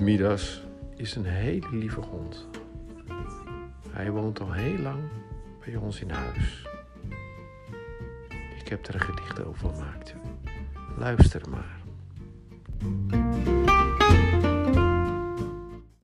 Midas is een hele lieve hond. Hij woont al heel lang bij ons in huis. Ik heb er een gedicht over gemaakt. Luister maar.